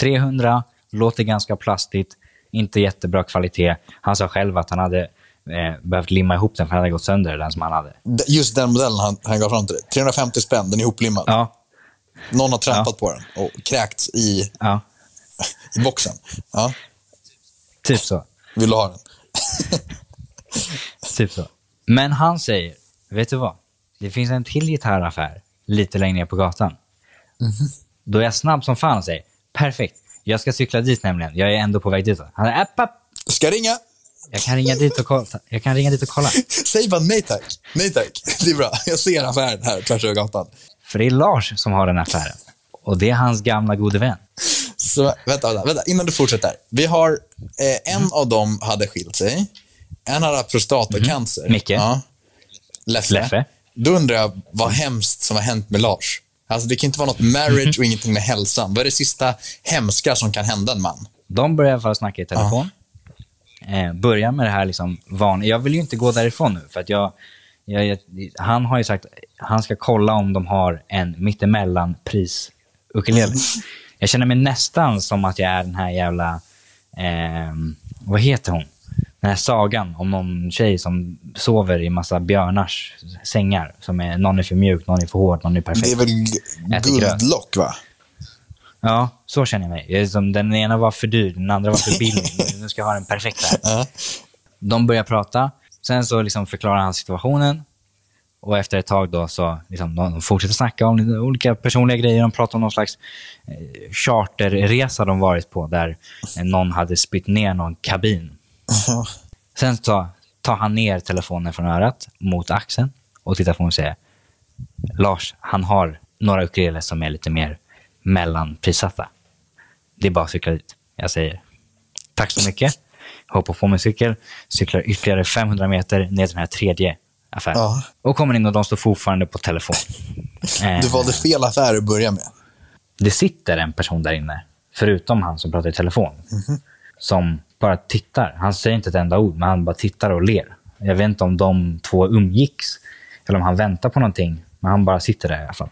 Speaker 1: 300, låter ganska plastigt, inte jättebra kvalitet. Han sa själv att han hade eh, behövt limma ihop den för den hade gått sönder, den som han hade.
Speaker 2: Just den modellen han, han gav fram till dig. 350 spänn, den är ihoplimmad.
Speaker 1: Ja,
Speaker 2: Någon har trampat
Speaker 1: Ja.
Speaker 2: på den och kräkts i,
Speaker 1: ja,
Speaker 2: i boxen. Ja,
Speaker 1: typ så.
Speaker 2: vill du ha den?
Speaker 1: Typ så. Men han säger, vet du vad? Det finns en till gitarraffär lite längre ner på gatan. Då är jag snabb som fan och säger, perfekt. Jag ska cykla dit nämligen. Jag är ändå på väg dit. Han är app, app.
Speaker 2: Ska ringa?
Speaker 1: Jag kan ringa dit och kolla. Jag kan ringa dit och kolla.
Speaker 2: Säg bara nej tack. Nej tack. Det är bra. Jag ser affären här tvärs över gatan.
Speaker 1: För det är Lars som har den affären. Och det är hans gamla gode vän.
Speaker 2: Så vänta, vänta, vänta. innan du fortsätter. Vi har, eh, en av dem hade skilt sig. En hade prostatacancer.
Speaker 1: Mhm. Micke.
Speaker 2: Ja. Leffe.
Speaker 1: Leffe.
Speaker 2: Då undrar jag vad hemskt som har hänt med Lars. Alltså det kan inte vara något marriage och ingenting med hälsan. Vad är det sista hemska som kan hända en man?
Speaker 1: De börjar i alla fall snacka i telefon. Eh, börjar med det här liksom van... Jag vill ju inte gå därifrån nu, för att jag, jag, jag... Han har ju sagt han ska kolla om de har en mittemellan pris ukulele. Jag känner mig nästan som att jag är den här jävla... Eh, vad heter hon? Den här sagan om någon tjej som sover i massa björnars sängar. Som är, någon är för mjuk, någon är för hård, någon är perfekt.
Speaker 2: Det är väl guldlock, va?
Speaker 1: Ja, så känner jag mig. Som, den ena var för dyr, den andra var för billig. Nu ska jag ha den perfekta. De börjar prata. Sen så liksom förklarar han situationen. Och efter ett tag då så liksom, de fortsätter snacka om olika personliga grejer. De pratar om någon slags eh, charterresa de varit på där någon hade spytt ner någon kabin. Sen så tar han ner telefonen från örat mot axeln och tittar på mig och säger Lars, han har några ukuleler som är lite mer mellanprissatta. Det är bara att cykla dit. Jag säger tack så mycket. Hoppar på min cykel, cyklar ytterligare 500 meter ner till den här tredje affären.
Speaker 2: Ja.
Speaker 1: Och kommer in och de står fortfarande på telefon. Eh,
Speaker 2: Du valde fel affär att börja med.
Speaker 1: det sitter en person där inne, förutom han som pratar i telefon, som bara tittar. Han säger inte ett enda ord, men han bara tittar och ler. Jag vet inte om de två umgicks eller om han väntar på någonting, men han bara sitter där i alla fall.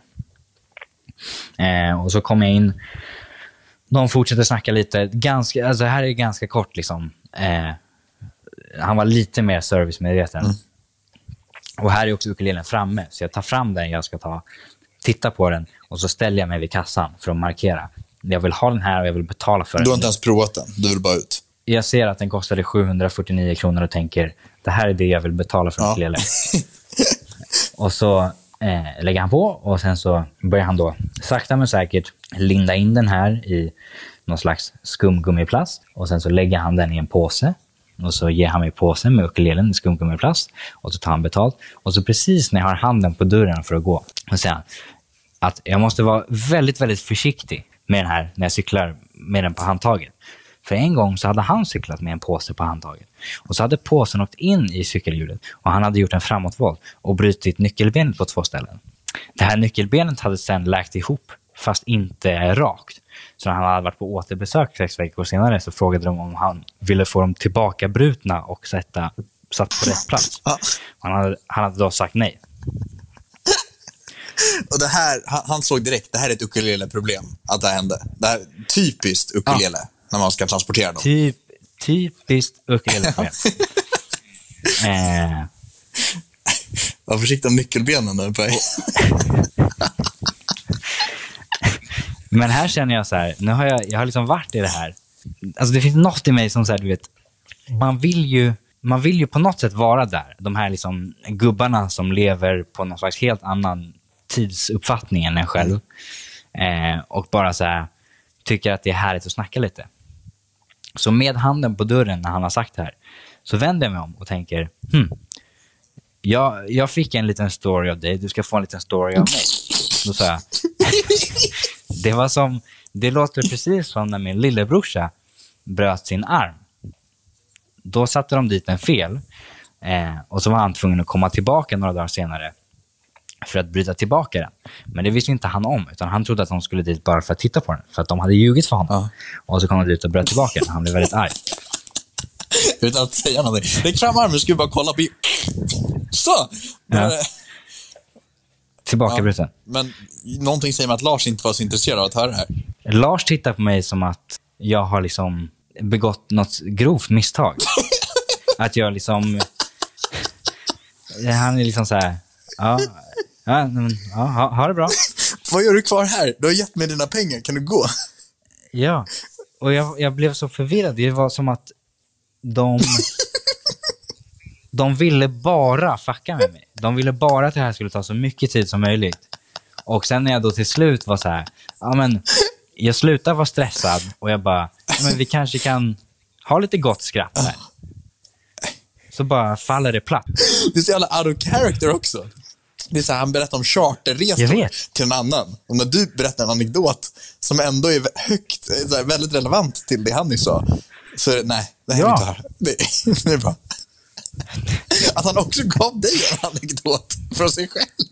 Speaker 1: Eh, och så kommer jag in. De fortsätter snacka lite. Ganska, alltså det här är ganska kort. liksom. Eh, han var lite mer servicemedveten. Och här är också ukulelen framme, så jag tar fram den jag ska ta, tittar på den och så ställer jag mig vid kassan för att markera. Jag vill ha den här och jag vill betala för
Speaker 2: Du har
Speaker 1: den.
Speaker 2: inte ens provat den. Du vill bara ut.
Speaker 1: Jag ser att den kostade 749 kronor och tänker, det här är det jag vill betala för en
Speaker 2: Ja.
Speaker 1: ukulele. och så eh, lägger han på och sen så börjar han då sakta men säkert linda in den här i någon slags skumgummiplast. Och sen så lägger han den i en påse. Och så ger han mig påsen med ukulelen i skumgummiplast. Och så tar han betalt. Och så precis när jag har handen på dörren för att gå, så säger han att jag måste vara väldigt, väldigt försiktig med den här när jag cyklar med den på handtaget. För en gång så hade han cyklat med en påse på handtaget. Och så hade påsen åkt in i cykelhjulet och han hade gjort en framåtvolt och brutit nyckelbenet på två ställen. Det här nyckelbenet hade sen läkt ihop, fast inte rakt. Så när han hade varit på återbesök sex veckor senare så frågade de om han ville få dem tillbaka brutna och sätta, satt på rätt plats.
Speaker 2: Ja.
Speaker 1: Han hade, han hade då sagt nej.
Speaker 2: och det här, han, han såg direkt, det här är ett ukulele-problem, att det hände. Det här är typiskt ukulele, när man ska transportera dem.
Speaker 1: Typ, typiskt ukulele-problem. eh,
Speaker 2: Var försiktig om nyckelbenen där uppe.
Speaker 1: Men här känner jag så här, nu har jag, jag har liksom varit i det här. Alltså det finns något i mig som så här, du vet, man vill ju, man vill ju på något sätt vara där. De här liksom gubbarna som lever på någon slags helt annan tidsuppfattning än en själv. Eh, och bara så här, tycker att det är härligt att snacka lite. Så med handen på dörren när han har sagt det här, så vänder jag mig om och tänker, hmm, jag, jag fick en liten story av dig, du ska få en liten story av mig. Då sa jag, det var som, det låter precis som när min lillebrorsa bröt sin arm. Då satte de dit en fel eh, och så var han tvungen att komma tillbaka några dagar senare för att bryta tillbaka den. Men det visste inte han om, utan han trodde att de skulle dit bara för att titta på den, för att de hade ljugit för honom.
Speaker 2: Ja.
Speaker 1: Och så kom de dit och bröt tillbaka den. Han blev väldigt arg.
Speaker 2: Utan att säga någonting. Räck fram armen, vi bara kolla på... Så!
Speaker 1: Ja. Tillbakabruten.
Speaker 2: Men någonting säger mig att Lars inte var så intresserad av att höra det här.
Speaker 1: Lars tittar på mig som att jag har liksom begått något grovt misstag. att jag liksom... Han är liksom så här... Ja, ja, men, ja ha, ha det bra.
Speaker 2: Vad gör du kvar här? Du har gett mig dina pengar, kan du gå?
Speaker 1: Ja. Och jag, jag blev så förvirrad. Det var som att de... De ville bara fucka med mig. De ville bara att det här skulle ta så mycket tid som möjligt. Och sen när jag då till slut var så här, ja men, jag slutar vara stressad och jag bara, ja, men vi kanske kan ha lite gott skratt här. Så bara faller det platt.
Speaker 2: Det är så jävla out of character också. Det är så här, han berättar om charterresor till en annan. Och när du berättar en anekdot som ändå är högt, så här, väldigt relevant till det han nyss sa, så är det, nej, det här är
Speaker 1: Ja.
Speaker 2: inte här. Det, det är bra. Att han också gav dig en anekdot från sig själv.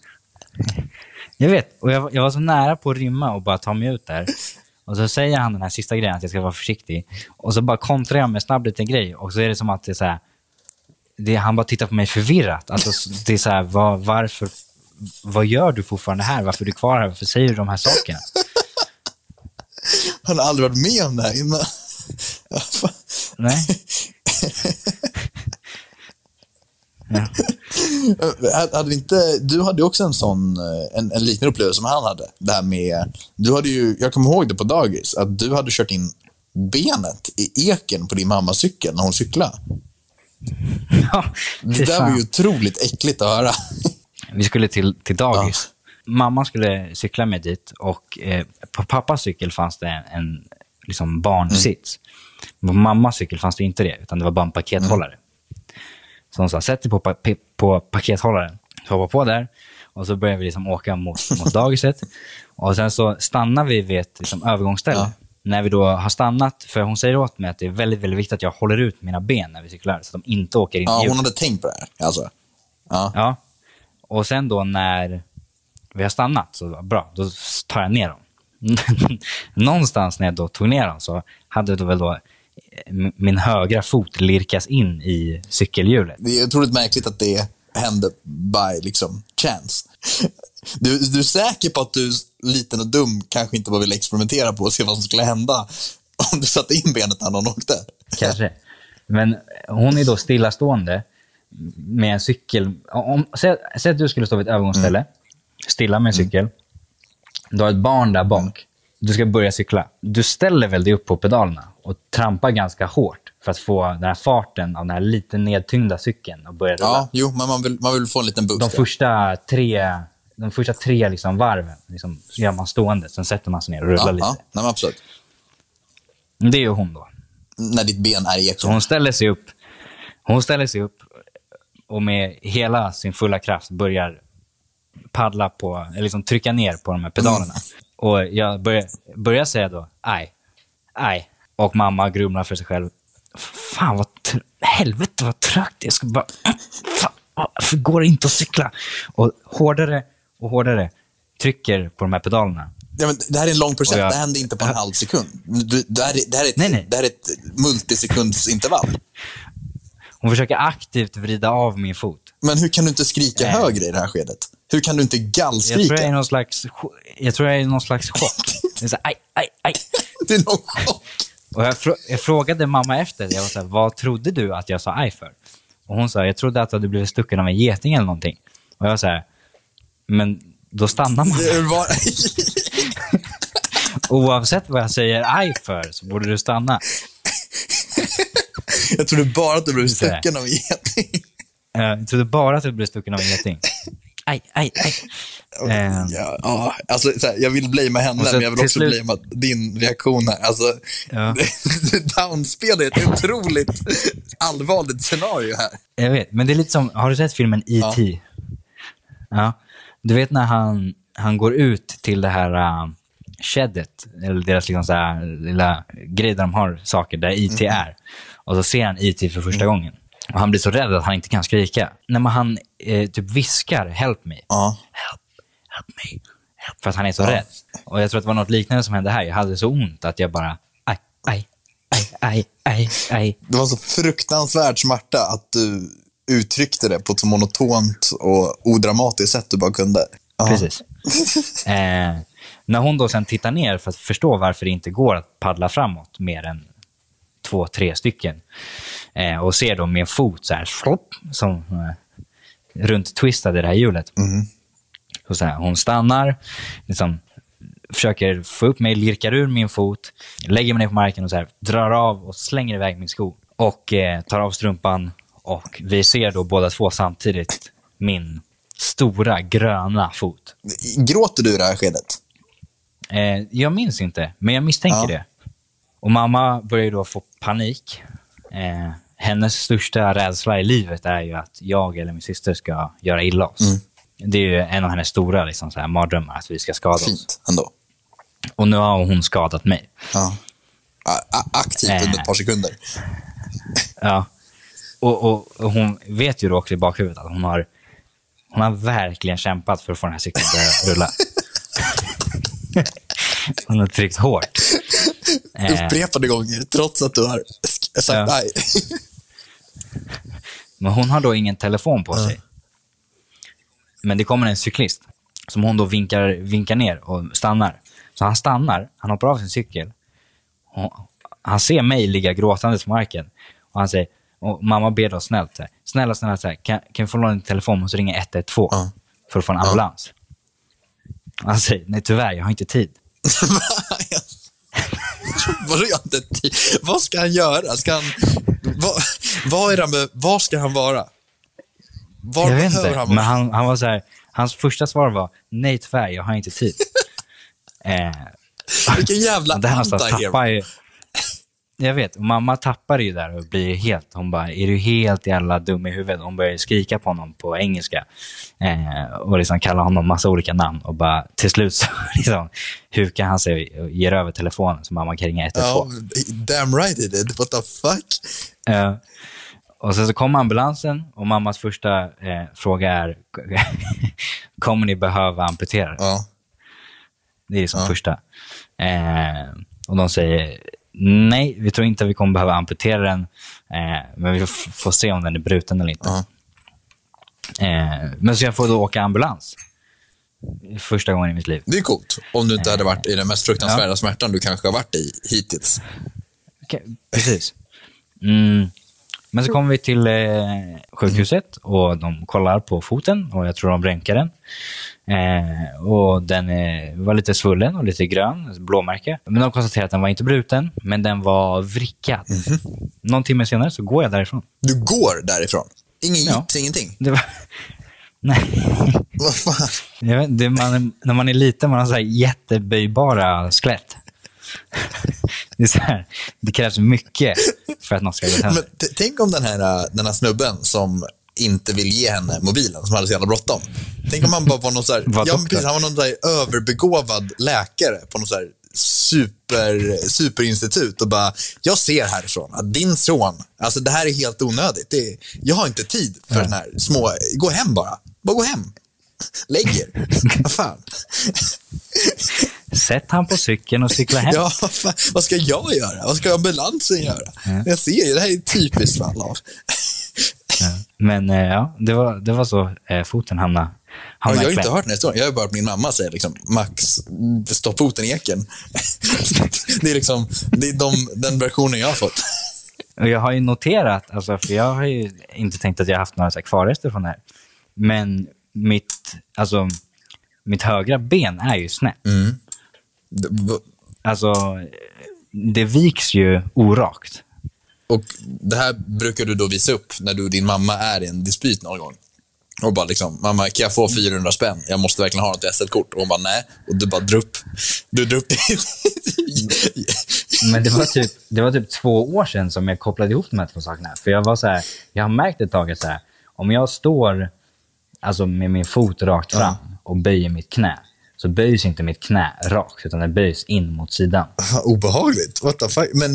Speaker 1: Jag vet, och jag, jag var så nära på att rymma och bara ta mig ut där. Och så säger han den här sista grejen, att jag ska vara försiktig. Och så bara kontrar jag med en snabb liten grej. Och så är det som att det är så här, det, han bara tittar på mig förvirrat. Alltså, det är så här, vad, varför, vad gör du fortfarande här? Varför är du kvar här? Varför säger du de här sakerna?
Speaker 2: Han har aldrig varit med om det här innan.
Speaker 1: Nej. Ja.
Speaker 2: Hade- inte, du hade också en sån, eh, en, en liknande upplevelse som han hade. Det här med, du hade ju, jag kommer ihåg det på dagis, att du hade kört in benet i eken på din mammas cykel när hon cyklade.
Speaker 1: Ja,
Speaker 2: Det där var ju otroligt äckligt att höra.
Speaker 1: Vi skulle till, till dagis. Mamma skulle cykla med dit och eh, på pappas cykel fanns det en, en liksom barnsits. Men på mammas cykel fanns det inte det, utan det var bara en pakethållare. Så hon sa, sätt dig på, pa på pakethållaren. Så hoppa på där och så började vi liksom åka mot, mot dagiset. Och sen så stannar vi vid ett liksom, övergångsställe.
Speaker 2: Ja.
Speaker 1: När vi då har stannat, för hon säger åt mig att det är väldigt, väldigt viktigt att jag håller ut mina ben när vi cyklar, så att de inte åker in
Speaker 2: Ja,
Speaker 1: i
Speaker 2: hon hade tänkt på det här. Alltså. Ja.
Speaker 1: Ja. Och sen då när vi har stannat, så bra, då tar jag ner dem. Någonstans när jag då tog ner dem så hade då väl då eh, min högra fot lirkas in i cykelhjulet.
Speaker 2: Det är otroligt märkligt att det hände by liksom, chance. Du, du är säker på att du, liten och dum, kanske inte bara ville experimentera på och se vad som skulle hända om du satte in benet när någon åkte?
Speaker 1: Kanske. Men hon är då stillastående med en cykel. Om, säg, säg att du skulle stå vid ett övergångsställe, stilla med en cykel. Du har ett barn där bak. Du ska börja cykla. Du ställer väl dig upp på pedalerna och trampar ganska hårt för att få den här farten av den här lite nedtyngda cykeln att börja rulla.
Speaker 2: Ja, jo, men man vill, man vill få en liten boost.
Speaker 1: De första tre, de första tre liksom varven liksom, gör man stående, sen sätter man sig ner och rullar
Speaker 2: ja,
Speaker 1: lite.
Speaker 2: ja, nej, absolut.
Speaker 1: Det är ju hon då.
Speaker 2: När ditt ben är i
Speaker 1: Så hon ställer sig upp. Hon ställer sig upp och med hela sin fulla kraft börjar paddla på, eller liksom trycka ner på de här pedalerna. Och jag börjar, börjar säga då, aj, aj. Och mamma grumlar för sig själv. Fan vad, helvete vad trögt. Jag ska bara, varför går det inte att cykla? Och hårdare och hårdare trycker på de här pedalerna.
Speaker 2: Ja, men det här är en lång process.
Speaker 1: Jag-
Speaker 2: Det händer inte på en halv sekund. Det, här, är- det, här är ett,
Speaker 1: Nej, nej.
Speaker 2: det här är ett multisekundsintervall.
Speaker 1: Hon försöker aktivt vrida av min fot.
Speaker 2: Men hur kan du inte skrika
Speaker 1: Nej.
Speaker 2: högre i det här skedet? Hur kan du inte
Speaker 1: Jag tror jag är
Speaker 2: gallskrika?
Speaker 1: någon slags, jag tror jag är i någon slags chock. Det är så här, aj, aj, aj.
Speaker 2: Det är någon chock.
Speaker 1: Och jag, frå- jag frågade mamma efter, jag var så här, vad trodde du att jag sa aj för? Och hon sa, jag trodde att du hade blivit stucken av en geting eller någonting. Och jag var så här, men då stannar man.
Speaker 2: Var...
Speaker 1: Oavsett vad jag säger aj för så borde du stanna.
Speaker 2: Jag trodde bara att du blev stucken av en geting.
Speaker 1: Eh, Jag trodde bara att du blev stucken av en geting. Aj, aj, aj. Eh,
Speaker 2: Ja, ja, alltså, så här, jag vill blamea henne, men jag vill också
Speaker 1: slut-
Speaker 2: blamea din reaktion här. Alltså,
Speaker 1: Ja.
Speaker 2: Downspel är ett otroligt allvarligt scenario här.
Speaker 1: Jag vet, men det är lite som, har du sett filmen E.T.? Ja. Du vet när han, han går ut till det här uh, sheddet, eller deras liksom så här, lilla grej där de har saker, där E.T. är. Och så ser han E.T. för första gången. Och han blir så rädd att han inte kan skrika. När man han eh, typ viskar “Help me”.
Speaker 2: Ja.
Speaker 1: Help, help me. Help, för att han är så rädd. Och jag tror att det var något liknande som hände här. Jag hade så ont att jag bara, aj, aj, aj, aj, aj, aj.
Speaker 2: Det var så fruktansvärd smärta att du uttryckte det på ett så monotont och odramatiskt sätt du bara kunde. Ja.
Speaker 1: Precis. Eh, när hon då sen tittar ner för att förstå varför det inte går att paddla framåt mer än två, tre stycken eh, och ser då min fot så här, flopp, som eh, runt twistad i det här hjulet. Så så här, hon stannar, liksom, försöker få upp mig, lirkar ur min fot, lägger mig ner på marken och så här, drar av och slänger iväg min sko. Och eh, tar av strumpan och vi ser då båda två samtidigt min stora gröna fot.
Speaker 2: Gråter du i det här skedet?
Speaker 1: Eh, jag minns inte, men jag misstänker
Speaker 2: Ja.
Speaker 1: det. Och mamma börjar då få panik. Eh, hennes största rädsla i livet är ju att jag eller min syster ska göra illa oss.
Speaker 2: Mm.
Speaker 1: Det är ju en av hennes stora liksom, så här, mardrömmar, att vi ska skada oss.
Speaker 2: Fint ändå.
Speaker 1: Och nu har hon skadat mig.
Speaker 2: Ja. Aktivt
Speaker 1: Eh.
Speaker 2: under ett par sekunder.
Speaker 1: Ja. Och, och, och hon vet ju då också i bakhuvudet att hon har, hon har verkligen kämpat för att få den här cykeln att rulla. hon har tryckt hårt.
Speaker 2: Upprepade gånger, trots att du har sagt
Speaker 1: Ja.
Speaker 2: nej.
Speaker 1: Men hon har då ingen telefon på sig. Men det kommer en cyklist som hon då vinkar, vinkar ner och stannar. Så han stannar, han hoppar av sin cykel. Han ser mig ligga gråtandes på marken. Och han säger, och mamma ber då snällt, så här, snälla, snälla, så här, kan, kan vi få låna din telefon och så ringa 112
Speaker 2: Ja.
Speaker 1: för att få en ambulans? Han säger, nej tyvärr, jag har inte tid.
Speaker 2: Vadå, jag har inte tid? Vad ska han göra? Ska han... Vad, vad är med... Var ska han vara? Var
Speaker 1: jag vet inte,
Speaker 2: han
Speaker 1: men han, han var så här, hans första svar var, nej tyvärr, jag har inte tid. eh,
Speaker 2: Vilken jävla antihero.
Speaker 1: Jag vet, mamma tappar ju där och blir helt... Hon bara, är du helt jävla dum i huvudet? Hon börjar skrika på honom på engelska. Eh, och liksom kalla honom massa olika namn. Och bara till slut så liksom, hukar han sig och ger över telefonen så mamma kan ringa 112.
Speaker 2: Ja, damn right he did. What the fuck?
Speaker 1: Eh, och sen så kommer ambulansen och mammas första eh, fråga är, kommer ni behöva amputera?
Speaker 2: Ja.
Speaker 1: Det är liksom
Speaker 2: Ja.
Speaker 1: första. Eh, och de säger nej, vi tror inte att vi kommer behöva amputera den, eh, men vi får se om den är bruten eller inte.
Speaker 2: Ja.
Speaker 1: Eh, men så jag får då åka ambulans. Första gången i mitt liv.
Speaker 2: Det är coolt. Om du inte hade varit i den mest fruktansvärda smärtan du kanske har varit i hittills.
Speaker 1: Precis. Mm. Men så kommer vi till eh, sjukhuset och de kollar på foten och jag tror de röntgar den. Eh, och den eh, var lite svullen och lite grön, blåmärke. Men de konstaterade att den var inte bruten, men den var vrickad. Någon timme senare så går jag därifrån.
Speaker 2: Du går därifrån. Ingen
Speaker 1: Ja.
Speaker 2: gips, ingenting.
Speaker 1: Var... Nej.
Speaker 2: Vad fan?
Speaker 1: Vet, det man, när man är liten man har så här jätteböjbara skelett. Det, är så här, det krävs mycket för att något ska gå sönder.
Speaker 2: Men tänk om den här, äh, den här snubben som inte vill ge henne mobilen, som hade så jävla bråttom. Tänk om han bara var någon så här, ja, precis, han var någon så överbegåvad läkare på något så super, superinstitut och bara, jag ser härifrån att din son, alltså det här är helt onödigt. Det är, jag har inte tid för den här små, gå hem bara. Bara gå hem. Lägg er. Vad fan.
Speaker 1: Sätt han på cykeln och cykla hem.
Speaker 2: Ja, vad fan. Vad ska jag göra? Vad ska ambulansen göra? Jag ser ju, det här är typiskt fall av.
Speaker 1: Men eh, ja, det var, det var så eh, foten hamnade Han
Speaker 2: Ja, jag har inte hört den historien. Jag har bara hört min mamma säga liksom, Max, stopp foten i eken. det är liksom det är de, den versionen jag har fått.
Speaker 1: Och jag har ju noterat, alltså, för jag har ju inte tänkt att jag har haft några kvarrester från det här. Men mitt, alltså, mitt högra ben är ju snett.
Speaker 2: V-
Speaker 1: Alltså, det viks ju orakt.
Speaker 2: Och det här brukar du då visa upp när du och din mamma är i en dispyt någon gång. Och bara liksom, mamma kan jag få 400 spänn? Jag måste verkligen ha ett SL-kort. Och hon bara, nej. Och du bara drar upp, du drar upp
Speaker 1: Men det var, typ, det var typ två år sedan som jag kopplade ihop de här två sakerna. För jag var så här, jag har märkt ett tag att så här, om jag står alltså med min fot rakt fram och böjer mitt knä, så böjs inte mitt knä rakt, utan det böjs in mot sidan.
Speaker 2: Obehagligt. What the fuck? Men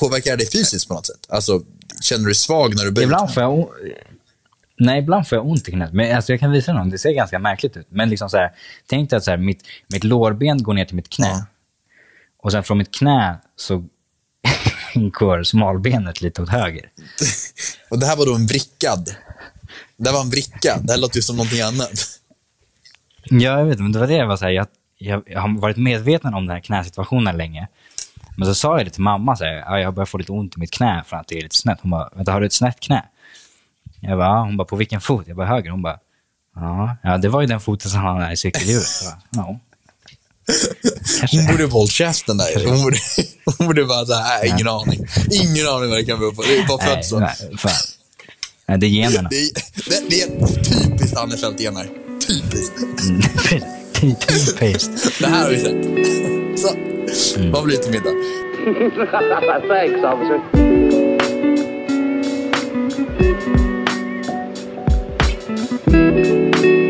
Speaker 2: påverkar det dig fysiskt på något sätt? Alltså, känner du dig svag när du böjer
Speaker 1: Ibland får jag, o- nej, ibland får jag ont i knät. Men alltså, jag kan visa någon, det ser ganska märkligt ut. Men liksom så här, tänk dig att så här, mitt, mitt lårben går ner till mitt knä.
Speaker 2: Ja.
Speaker 1: Och sen från mitt knä så går smalbenet lite åt höger.
Speaker 2: Och det här var då en vrickad. Det här var en vricka. Det här låter ju som någonting annat.
Speaker 1: Ja, jag vet, men det var det jag var så här, jag, jag, jag har varit medveten om den här knäsituationen länge. Men så sa jag det till mamma, så här, "Ja, jag börjar få lite ont i mitt knä för att det är lite snett. Hon bara, vänta har du ett snett knä? Jag bara, ja. Hon bara, på vilken fot? Jag bara, höger. Hon bara, ja, ja det var ju den foten som han är i cykelhjulet. Ja. Kanske.
Speaker 2: Hon borde hållit käften där. Hon borde, hon borde bara såhär, nej, ingen aning. Ingen aning vad det kan bero på. Det är bara född så.
Speaker 1: nej. Nej, det är generna.
Speaker 2: Det är, det, det är typiskt Annefelt-gener. Typiskt.
Speaker 1: Typiskt.
Speaker 2: Det här har vi sett. Så, vad blir det till middag?
Speaker 3: Thanks, officer.
Speaker 4: Ladies and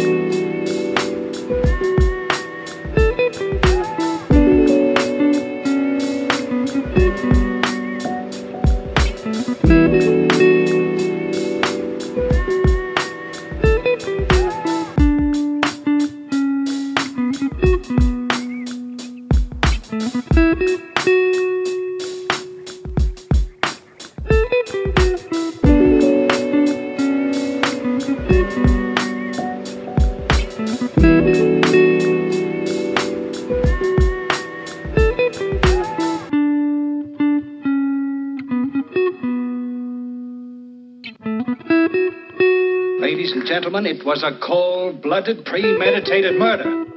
Speaker 4: gentlemen, it was a cold blooded, premeditated murder.